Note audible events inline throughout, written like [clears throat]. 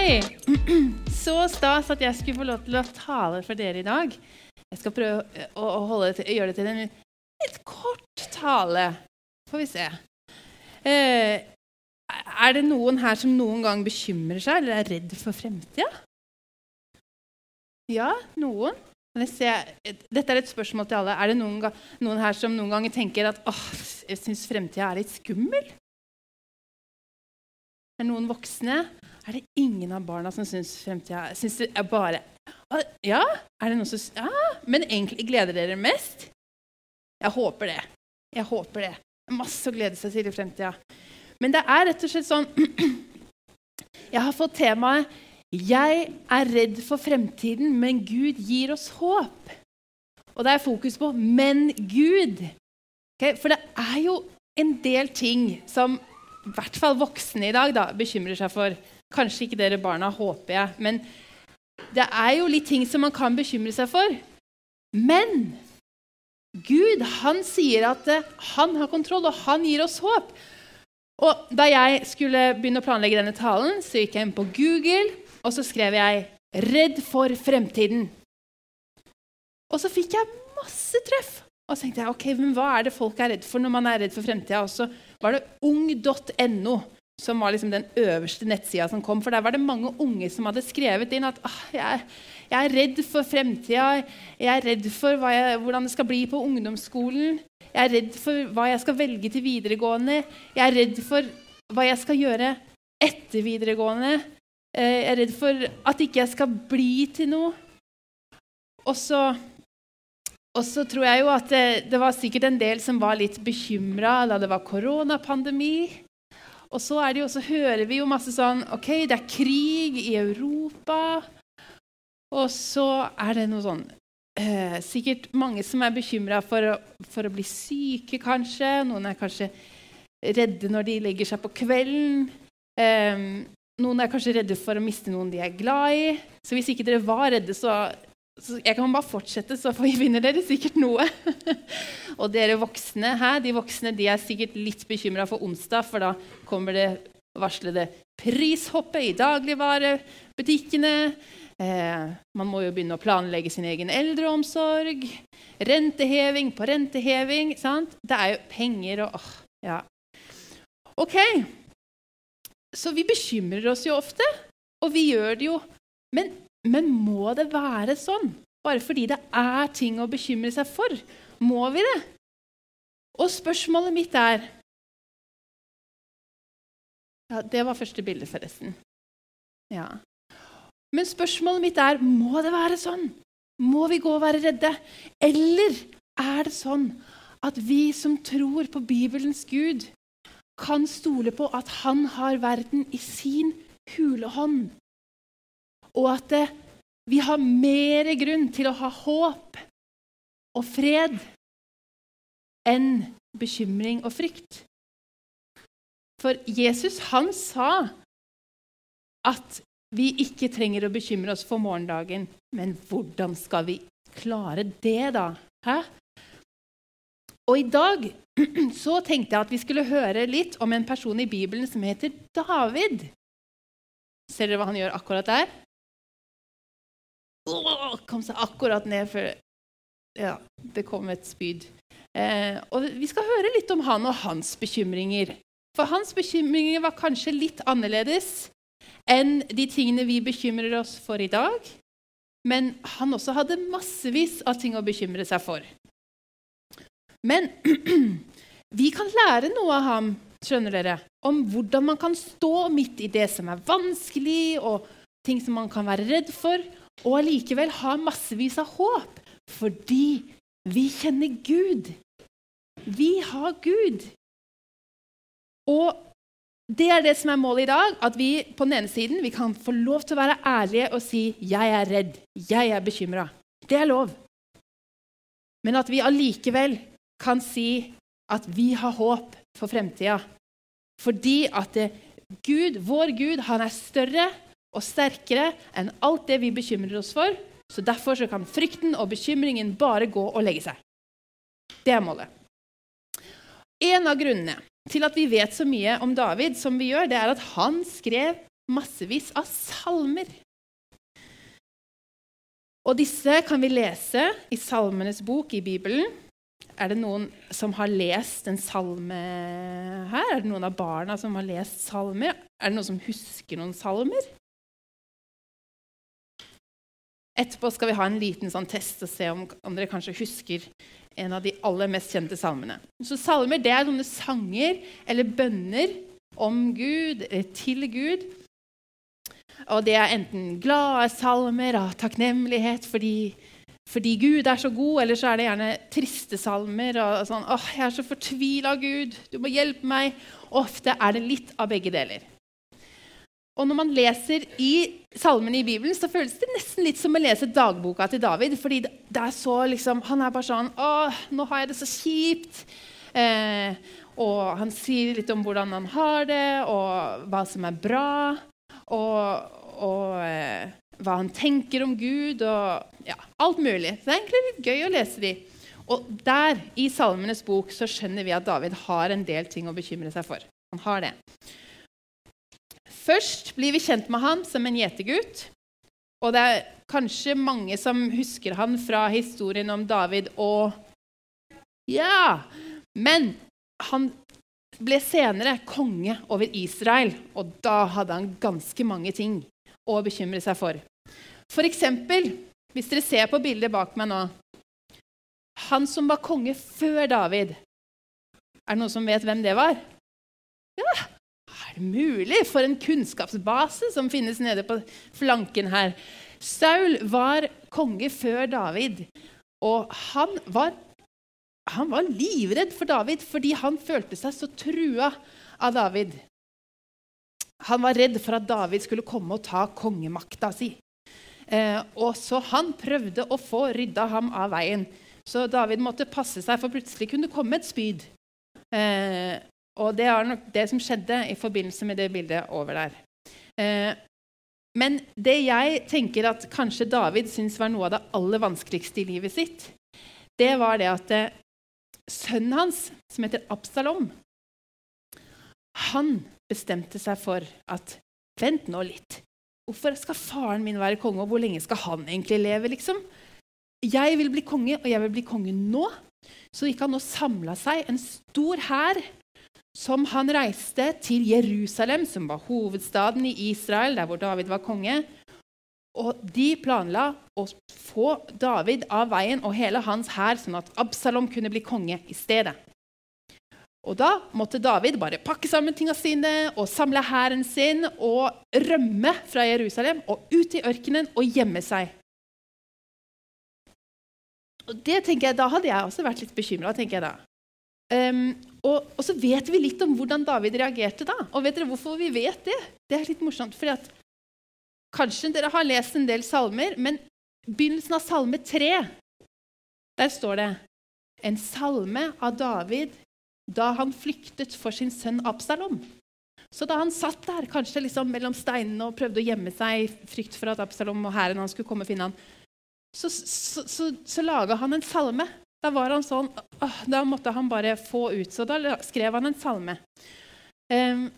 Hei! [clears throat] Så stas at jeg skulle få lov til å tale for dere i dag. Jeg skal prøve å, til, gjøre det til en litt kort tale. Får vi se. Eh, er det noen her som noen gang bekymrer seg eller er redd for fremtida? Ja, noen. Dette er et spørsmål til alle. Er det noen, noen her som noen ganger tenker at åh, jeg syns fremtida er litt skummel? Er det noen voksne? Er det ingen av barna som syns fremtida Syns det er bare Ja? Er det noen som Ja, men egentlig gleder dere mest? Jeg håper det. Jeg håper det. Masse å glede seg til i fremtida. Men det er rett og slett sånn [clears throat] Jeg har fått temaet 'Jeg er redd for fremtiden, men Gud gir oss håp'. Og det er fokus på 'men Gud'. Okay? For det er jo en del ting som i hvert fall voksne i dag da, bekymrer seg for. Kanskje ikke dere barna, håper jeg. Men det er jo litt ting som man kan bekymre seg for. Men Gud han sier at uh, han har kontroll, og han gir oss håp. Og Da jeg skulle begynne å planlegge denne talen, så gikk jeg inn på Google og så skrev jeg 'Redd for fremtiden'. Og så fikk jeg masse treff. Og så tenkte jeg, ok, men hva er det folk er redd for når man er redd for fremtida? Og så var det ung.no som var liksom den øverste nettsida som kom. For der var det mange unge som hadde skrevet inn at ah, jeg, jeg, er redd for fremtida. Jeg er redd for jeg, hvordan det skal bli på ungdomsskolen. Jeg er redd for hva jeg skal velge til videregående. Jeg er redd for hva jeg skal gjøre etter videregående. Eh, jeg er redd for at ikke jeg skal bli til noe. Og så og så tror jeg jo at det, det, var sikkert en del som var litt bekymra da det var koronapandemi. Og så, jo, så hører vi jo masse sånn OK, det er krig i Europa. Og så er det noe sånn eh, Sikkert mange som er bekymra for, for, å bli syke, kanskje. Noen er kanskje redde når de legger seg på kvelden. Eh, noen er kanskje redde for å miste noen de er glad i. Så hvis ikke dere var redde, så så jeg kan bare fortsette, så vinner dere sikkert noe. og dere voksne her, de voksne de er sikkert litt bekymra for onsdag, for da kommer det varslede prishoppet i dagligvarebutikkene. Eh, man må jo begynne å planlegge sin egen eldreomsorg. Renteheving på renteheving. Sant? Det er jo penger og åh, ja. OK. Så vi bekymrer oss jo ofte, og vi gjør det jo. Men men må det være sånn? Bare fordi det er ting å bekymre seg for? Må vi det? Og spørsmålet mitt er ja, Det var første bilde, forresten. Ja. Men spørsmålet mitt er må det være sånn. Må vi gå og være redde? Eller er det sånn at vi som tror på Bibelens Gud, kan stole på at han har verden i sin hulehånd? Og at eh, vi har mer grunn til å ha håp og fred enn bekymring og frykt. For Jesus han sa at vi ikke trenger å bekymre oss for morgendagen. Men hvordan skal vi klare det, da? Hæ? Og i dag [clears throat] så tenkte jeg at vi skulle høre litt om en person i Bibelen som heter David. Ser dere hva han gjør akkurat der? Kom seg akkurat ned før ja, det kom et spyd. Eh, og vi skal høre litt om han og hans bekymringer. For hans bekymringer var kanskje litt annerledes enn de tingene vi bekymrer oss for i dag. Men han også hadde massevis av ting å bekymre seg for. Men [clears throat] vi kan lære noe av ham skjønner dere, om hvordan man kan stå midt i det som er vanskelig, og ting som man kan være redd for, og allikevel ha massevis av håp fordi vi kjenner Gud. Vi har Gud. Og det er det som er målet i dag. At vi på den ene siden kan få lov til å være ærlige og si 'jeg er redd', 'jeg er bekymra'. Det er lov. Men at vi allikevel kan si at vi har håp for fremtida. Fordi at Gud, vår Gud, han er større og sterkere enn alt det vi bekymrer oss for. Så Derfor så kan frykten og bekymringen bare gå og legge seg. Det er målet. En av grunnene til at vi vet så mye om David som vi gjør, det er at han skrev massevis av salmer. Og disse kan vi lese i Salmenes bok i Bibelen. Er det noen som har lest en salme her? Er det noen av barna som har lest salmer? Er det noen som husker noen salmer? Etterpå skal vi ha en liten sånn test og se om, om, dere kanskje husker en av de aller mest kjente salmene. Så Salmer det er sånne sanger eller bønner om Gud, eller til Gud. Og det er enten glade salmer av takknemlighet fordi, fordi, Gud er så god, eller så er det gjerne triste salmer. og sånn, åh, 'Jeg er så fortvila, Gud. Du må hjelpe meg.' Ofte er det litt av begge deler. Og når man leser i salmene i Bibelen, så føles det nesten litt som å lese dagboka til David. fordi det er så liksom, Han er bare sånn 'Å, nå har jeg det så kjipt.' Eh, og han sier litt om hvordan han har det, og hva som er bra og, og eh, hva han tenker om Gud, og ja, alt mulig. Så det er egentlig litt gøy å lese de. Og der, i Salmenes bok, så skjønner vi at David har en del ting å bekymre seg for. Han har det. Først blir vi kjent med han som en gjetergutt. Og det er kanskje mange som husker han fra historien om David og Ja! Men han ble senere konge over Israel, og da hadde han ganske mange ting å bekymre seg for. For eksempel, hvis dere ser på bildet bak meg nå Han som var konge før David. Er det noen som vet hvem det var? Ja, mulig? For en kunnskapsbase som finnes nede på flanken her. Saul var konge før David, og han var han var livredd for David fordi han følte seg så trua av David. Han var redd for at David skulle komme og ta kongemakta si. Eh, og Så han prøvde å få rydda ham av veien. Så David måtte passe seg, for plutselig kunne det komme et spyd. Eh, og det er nok det som skjedde i forbindelse med det bildet over der. Eh, men det jeg tenker at kanskje David syntes var noe av det aller vanskeligste i livet sitt, det var det at eh, sønnen hans, som heter Absalom, han bestemte seg for at Vent nå litt. Hvorfor skal faren min være konge, og hvor lenge skal han egentlig leve? liksom? Jeg vil bli konge, og jeg vil bli konge nå. Så gikk han og samla seg en stor hær som han reiste til Jerusalem, som var hovedstaden i Israel, der hvor David var konge. Og de planla å få David av veien og hele hans hær, sånn at Absalom kunne bli konge i stedet. Og Da måtte David bare pakke sammen tingene sine og samle hæren sin og rømme fra Jerusalem og ut i ørkenen og gjemme seg. Og det tenker jeg, Da hadde jeg også vært litt bekymra. Um, og, og, så vet vi litt om hvordan David reagerte da. Og vet dere hvorfor vi vet det? Det er litt morsomt. fordi at Kanskje dere har lest en del salmer, men begynnelsen av salme 3, der står det en salme av David da han flyktet for sin sønn Absalom. Så da han satt der kanskje liksom mellom steinene og prøvde å gjemme seg i frykt for at Absalom og hæren skulle komme og finne han, så, så, så, så laga han en salme. Da var han sånn, da måtte han bare få ut. Så da skrev han en salme. Um,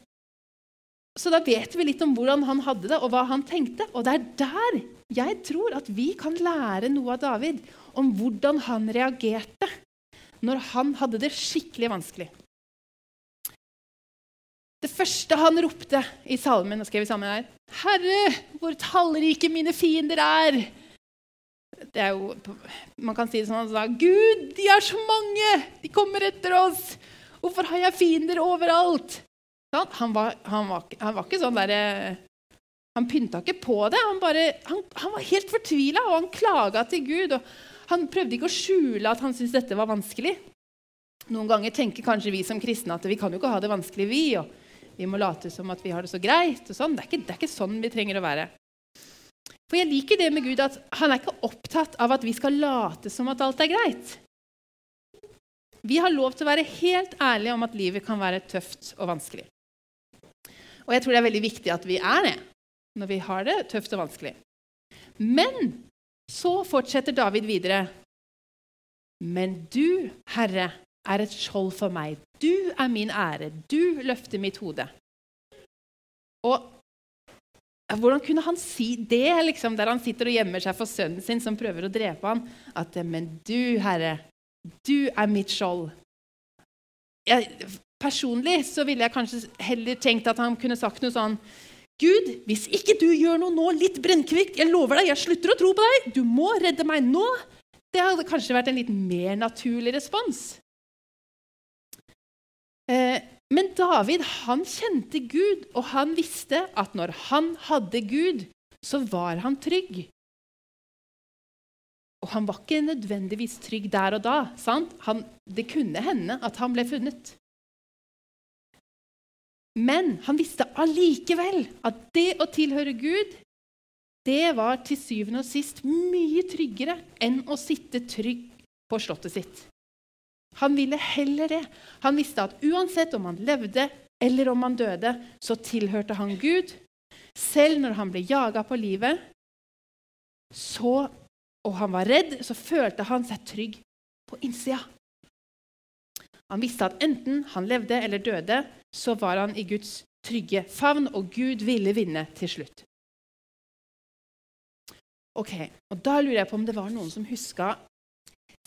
så da vet vi litt om hvordan han hadde det, og hva han tenkte. Og det er der jeg tror at vi kan lære noe av David om hvordan han reagerte når han hadde det skikkelig vanskelig. Det første han ropte i salmen, og skrev vi sammen her, 'Herre, hvor tallrike mine fiender er!' Det er jo, Man kan si det sånn at 'Gud, de er så mange! De kommer etter oss! Hvorfor har jeg fiender overalt?' Han var, han var, han var ikke sånn derre Han pynta ikke på det. Han, bare, han, var helt fortvila, og han klaga til Gud. Han prøvde ikke å skjule at han syntes dette var vanskelig. Noen ganger tenker kanskje vi som kristne at vi kan jo ikke ha det vanskelig, vi. og Vi må late som at vi har det så greit. og sånn. Det er ikke, det er ikke sånn vi trenger å være. For jeg liker det med Gud at han er ikke opptatt av at vi skal late som at alt er greit. Vi har lov til å være helt ærlige om at livet kan være tøft og vanskelig. Og jeg tror det er veldig viktig at vi er det når vi har det tøft og vanskelig. Men så fortsetter David videre. Men du, Herre, er et skjold for meg. Du er min ære. Du løfter mitt hode. Og Hvordan kunne han si det, liksom, der han sitter og gjemmer seg for sønnen sin som prøver å drepe ham? At Men du, Herre, du er mitt skjold. Jeg, personlig så ville jeg kanskje heller tenkt at han kunne sagt noe sånn Gud, hvis ikke du gjør noe nå, litt brennkvikt, jeg lover deg, jeg slutter å tro på deg, du må redde meg nå. Det hadde kanskje vært en litt mer naturlig respons. Eh, men David han kjente Gud, og han visste at når han hadde Gud, så var han trygg. Og han var ikke nødvendigvis trygg der og da. Han, det kunne hende at han ble funnet. Men han visste allikevel at det å tilhøre Gud, det var til syvende og sist mye tryggere enn å sitte trygg på slottet sitt. Han ville heller det. Han visste at uansett om han levde eller om han døde, så tilhørte han Gud. Selv når han ble jaga på livet, så, og han var redd, så følte han seg trygg på innsida. Han visste at enten han levde eller døde, så var han i Guds trygge favn, og Gud ville vinne til slutt. Ok, og Da lurer jeg på om det var noen som huska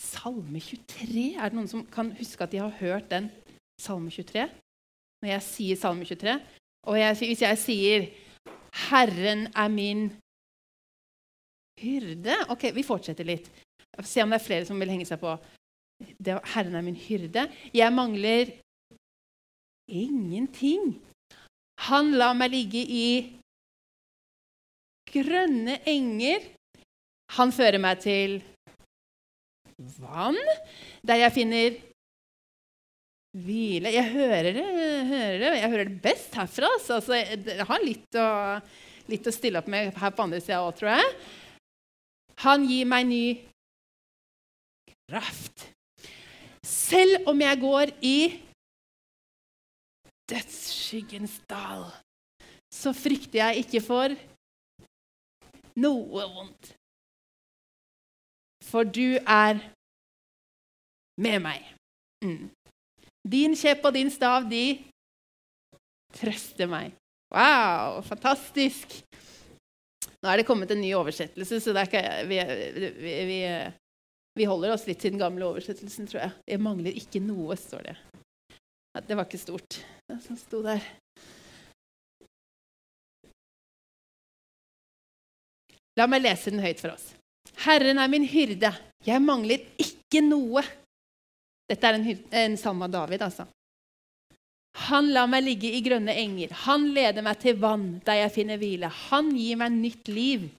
Salme 23. Er det noen som kan huske at de har hørt den Salme 23? Når jeg sier Salme 23, og jeg, hvis jeg sier 'Herren er min hyrde' Ok, vi fortsetter litt. Se om det er flere som vil henge seg på. Det, 'Herren er min hyrde'. Jeg mangler ingenting. Han lar meg ligge i grønne enger. Han fører meg til vann, der jeg finner hvile. Jeg hører det, hører det. Jeg hører det best herfra. Så altså, jeg har litt å, litt å, stille opp med her på andre sida òg, tror jeg. Han gir meg ny kraft. Selv om jeg går i dødsskyggens dal, så frykter jeg ikke for noe vondt. For du er med meg. Mm. Din kjepp og din stav, de trøster meg. Wow, fantastisk! Nå er det kommet en ny oversettelse, så ikke, vi, vi, vi, vi, holder oss litt til den gamle oversettelsen, tror jeg. Det mangler ikke noe, står det. Det var ikke stort, det som sto der. La meg lese den høyt for oss. Herren er min hyrde, jeg mangler ikke noe. Dette er en, en salme av David, altså. Han lar meg ligge i grønne enger. Han leder meg til vann der jeg finner hvile. Han gir meg nytt liv.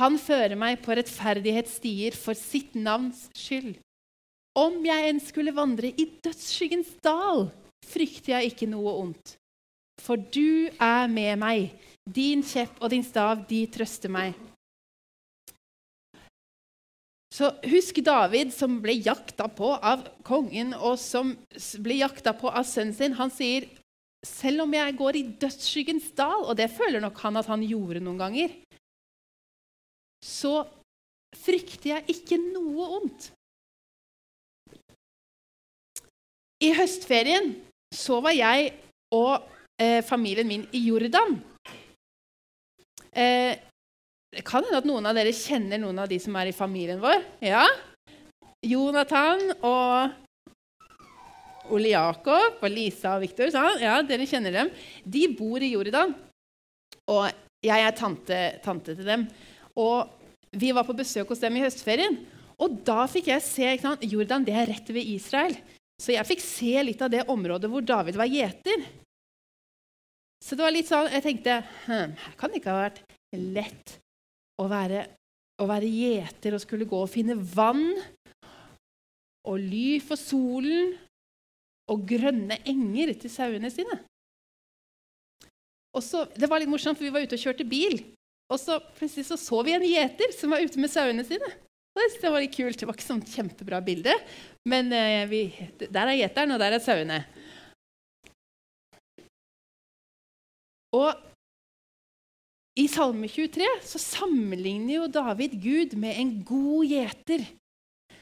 Han fører meg på rettferdighetsstier for sitt navns skyld. Om jeg enn skulle vandre i dødsskyggens dal, frykter jeg ikke noe ondt. For du er med meg. Din kjepp og din stav, de trøster meg. Så husk David, som ble jakta på av kongen, og som ble jakta på av sønnen sin. Han sier, 'Selv om jeg går i dødsskyggens dal', og det føler nok han at han gjorde noen ganger, så frykter jeg ikke noe ondt. I høstferien så var jeg og eh, familien min i Jordan. Eh, det kan hende at noen av dere kjenner noen av de som er i familien vår. Ja? Jonathan og Ole Jakob og Lisa og Viktor. Ja, dere kjenner dem. De bor i Jordan. Og jeg er tante, tante til dem. Og vi var på besøk hos dem i høstferien. Og da fikk jeg se sant, Jordan det er rett ved Israel. Så jeg fikk se litt av det området hvor David var gjeter. Så det var litt sånn, jeg tenkte hm, her kan det ikke ha vært lett å være, å være gjeter og skulle gå og finne vann og ly for solen og grønne enger til sauene sine. Og så, Det var litt morsomt, for vi var ute og kjørte bil. Og så plutselig så, så vi en gjeter som var ute med sauene sine. Det var litt kult. Det var ikke sånn kjempebra bilde, men eh, vi, der er gjeteren, og der er sauene. Og i Salme 23 så sammenligner jo David Gud med en god gjeter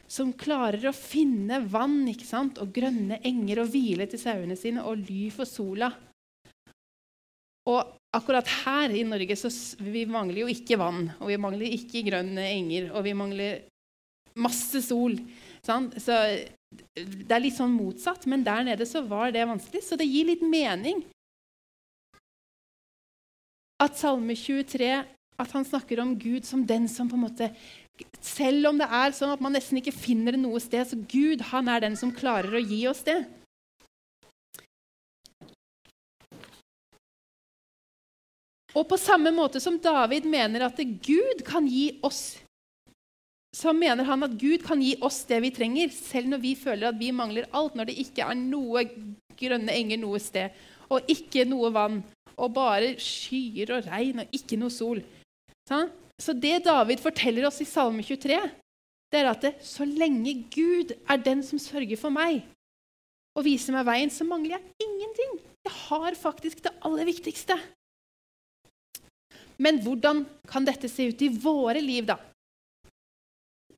som klarer å finne vann ikke sant? og grønne enger og hvile til sauene sine og ly for sola. Og akkurat her i Norge så vi mangler jo ikke vann, og vi mangler ikke grønne enger, og vi mangler masse sol. Sant? Så det er litt sånn motsatt, men der nede så var det vanskelig. Så det gir litt mening at Salme 23 at han snakker om Gud som den som på en måte Selv om det er sånn at man nesten ikke finner det noe sted, så Gud han er den som klarer å gi oss det. Og på samme måte som David mener at Gud kan gi oss så mener han at Gud kan gi oss det vi trenger, selv når vi føler at vi mangler alt, når det ikke er noe grønne enger noe sted, og ikke noe vann, og bare skyer og regn og ikke noe sol. Så det David forteller oss i Salme 23, det er at det, så lenge Gud er den som sørger for meg og viser meg veien, så mangler jeg ingenting. Jeg har faktisk det aller viktigste. Men hvordan kan dette se ut i våre liv, da?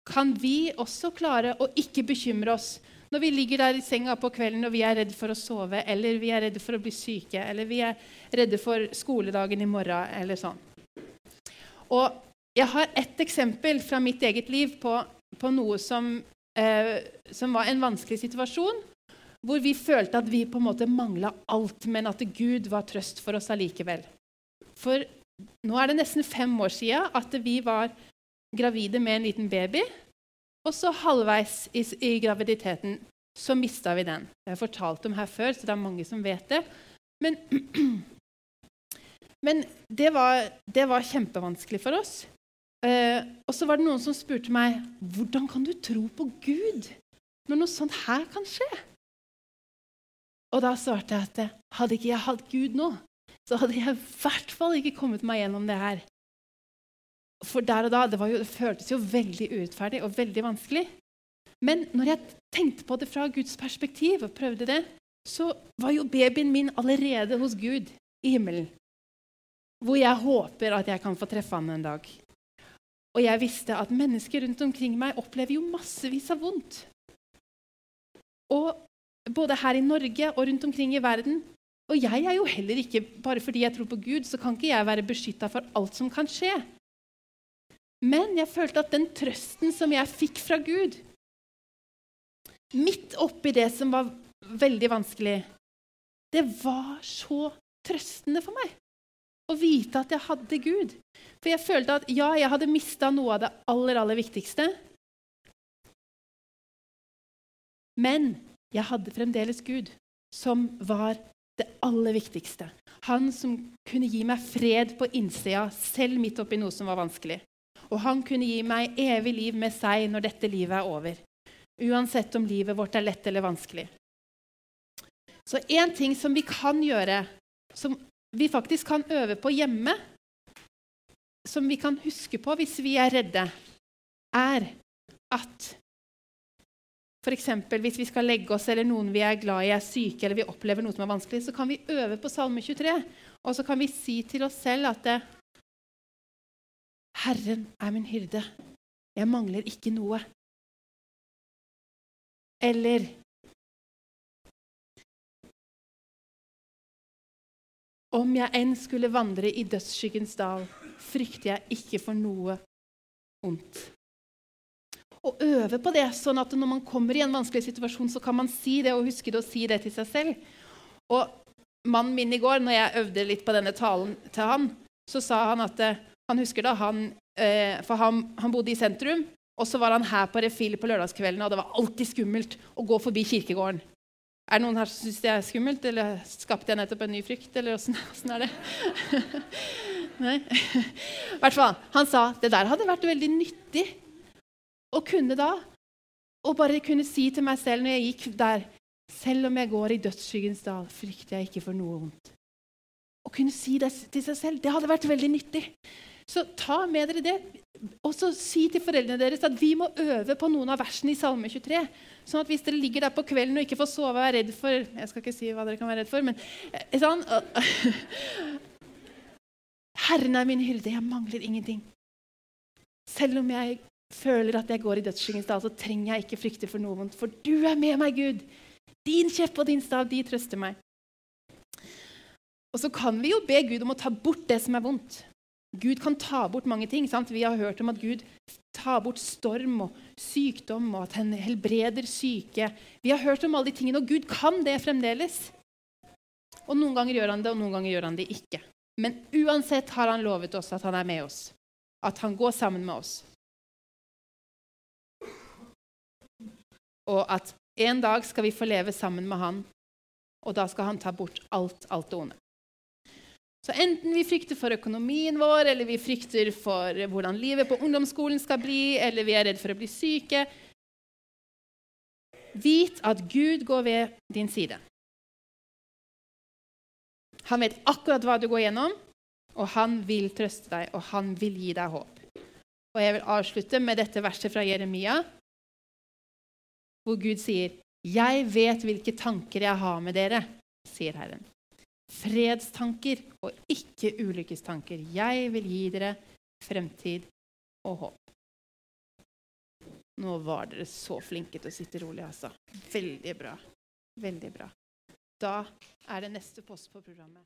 Kan vi også klare å ikke bekymre oss når vi ligger der i senga på kvelden og vi er redd for å sove, eller vi er redde for å bli syke, eller vi er redde for skoledagen i morgen, eller sånn? Og jeg har ett eksempel fra mitt eget liv på, på noe som, eh, som var en vanskelig situasjon, hvor vi følte at vi på en måte mangla alt, men at Gud var trøst for oss allikevel. For nå er det nesten fem år sia at vi var gravide med en liten baby. Og så halvveis i, i graviditeten så mista vi den. Jeg har fortalt om her før, så det er mange som vet det. Men, [clears throat] men det, var, det, var, kjempevanskelig for oss. Eh, og så var det noen som spurte meg hvordan kan du tro på Gud når noe sånt her kan skje. Og da svarte jeg at hadde ikke jeg hatt Gud nå, så hadde jeg i hvert fall ikke kommet meg gjennom det her. For der og da, det, jo, det, føltes jo veldig urettferdig og veldig vanskelig. Men når jeg tenkte på det fra Guds perspektiv og prøvde det, så var jo babyen min allerede hos Gud i himmelen. Hvor jeg håper at jeg kan få treffe han en dag. Og jeg visste at mennesker rundt omkring meg opplever jo massevis av vondt. Og både her i Norge og rundt omkring i verden og jeg er jo heller ikke, bare fordi jeg tror på Gud, så kan ikke jeg være beskytta for alt som kan skje. Men jeg følte at den trøsten som jeg fikk fra Gud, midt oppi det som var veldig vanskelig, det var så trøstende for meg å vite at jeg hadde Gud. For jeg følte at ja, jeg hadde mista noe av det aller, aller viktigste. Men jeg hadde fremdeles Gud, som var det aller viktigste. Han som kunne gi meg fred på innsida, selv midt oppi noe som var vanskelig. Og han kunne gi meg evig liv med seg når dette livet er over. Uansett om livet vårt er lett eller vanskelig. Så én ting som vi kan gjøre, som vi faktisk kan øve på hjemme, som vi kan huske på hvis vi er redde, er at F.eks. hvis vi skal legge oss eller noen vi er glad i, er syke eller vi opplever noe som er vanskelig, så kan vi øve på Salme 23. Og så kan vi si til oss selv at det, Herren er min hyrde. Jeg mangler ikke noe. Eller Om jeg enn skulle vandre i dødsskyggens dal, frykter jeg ikke for noe ondt og øve på det, sånn at når man kommer i en vanskelig situasjon, så kan man si det og huske det og si det til seg selv. Og mannen min i går, når jeg øvde litt på denne talen til han, så sa han at eh, han husker da han, eh, For han, han, bodde i sentrum, og så var han her på Refil på lørdagskveldene, og det var alltid skummelt å gå forbi kirkegården. Er det noen her som syns det er skummelt, eller skapte jeg nettopp en ny frykt, eller åssen er det? [laughs] Nei? Hvert fall, Han sa det der hadde vært veldig nyttig å kunne da og bare kunne si til meg selv når jeg gikk der Selv om jeg går i dødsskyggens dal, frykter jeg ikke for noe vondt. Å kunne si det til seg selv, det hadde vært veldig nyttig. Så ta med dere det. Og så si til foreldrene deres at vi må øve på noen av versene i Salme 23. Sånn at hvis dere ligger der på kvelden og ikke får sove og er redd for Jeg skal ikke si hva dere kan være redd for, men eh, sånn [laughs] Herren er min hyrde, jeg mangler ingenting. Selv om jeg føler at jeg går i dødsskyggens dal, så trenger jeg ikke frykte for noe vondt, for du er med meg, Gud. Din kjepp og din stav, de trøster meg. Og så kan vi jo be Gud om å ta bort det som er vondt. Gud kan ta bort mange ting. Sant? Vi har hørt om at Gud tar bort storm og sykdom, og at han helbreder syke. Vi har hørt om alle de tingene, og Gud kan det fremdeles. Og noen ganger gjør han det, og noen ganger gjør han det ikke. Men uansett har han lovet oss at han er med oss, at han går sammen med oss. Og at en dag skal vi få leve sammen med han, og da skal han ta bort alt, alt det onde. Så enten vi frykter for økonomien vår, eller vi frykter for hvordan livet på ungdomsskolen skal bli, eller vi er redd for å bli syke Vit at Gud går ved din side. Han vet akkurat hva du går gjennom, og han vil trøste deg, og han vil gi deg håp. Og Jeg vil avslutte med dette verset fra Jeremia, hvor Gud sier, 'Jeg vet hvilke tanker jeg har med dere', sier Herren fredstanker og ikke ulykkestanker. Jeg vil gi dere fremtid og håp. Nå var dere så flinke til å sitte rolig, altså. Veldig bra. Veldig bra. Da er det neste post på programmet.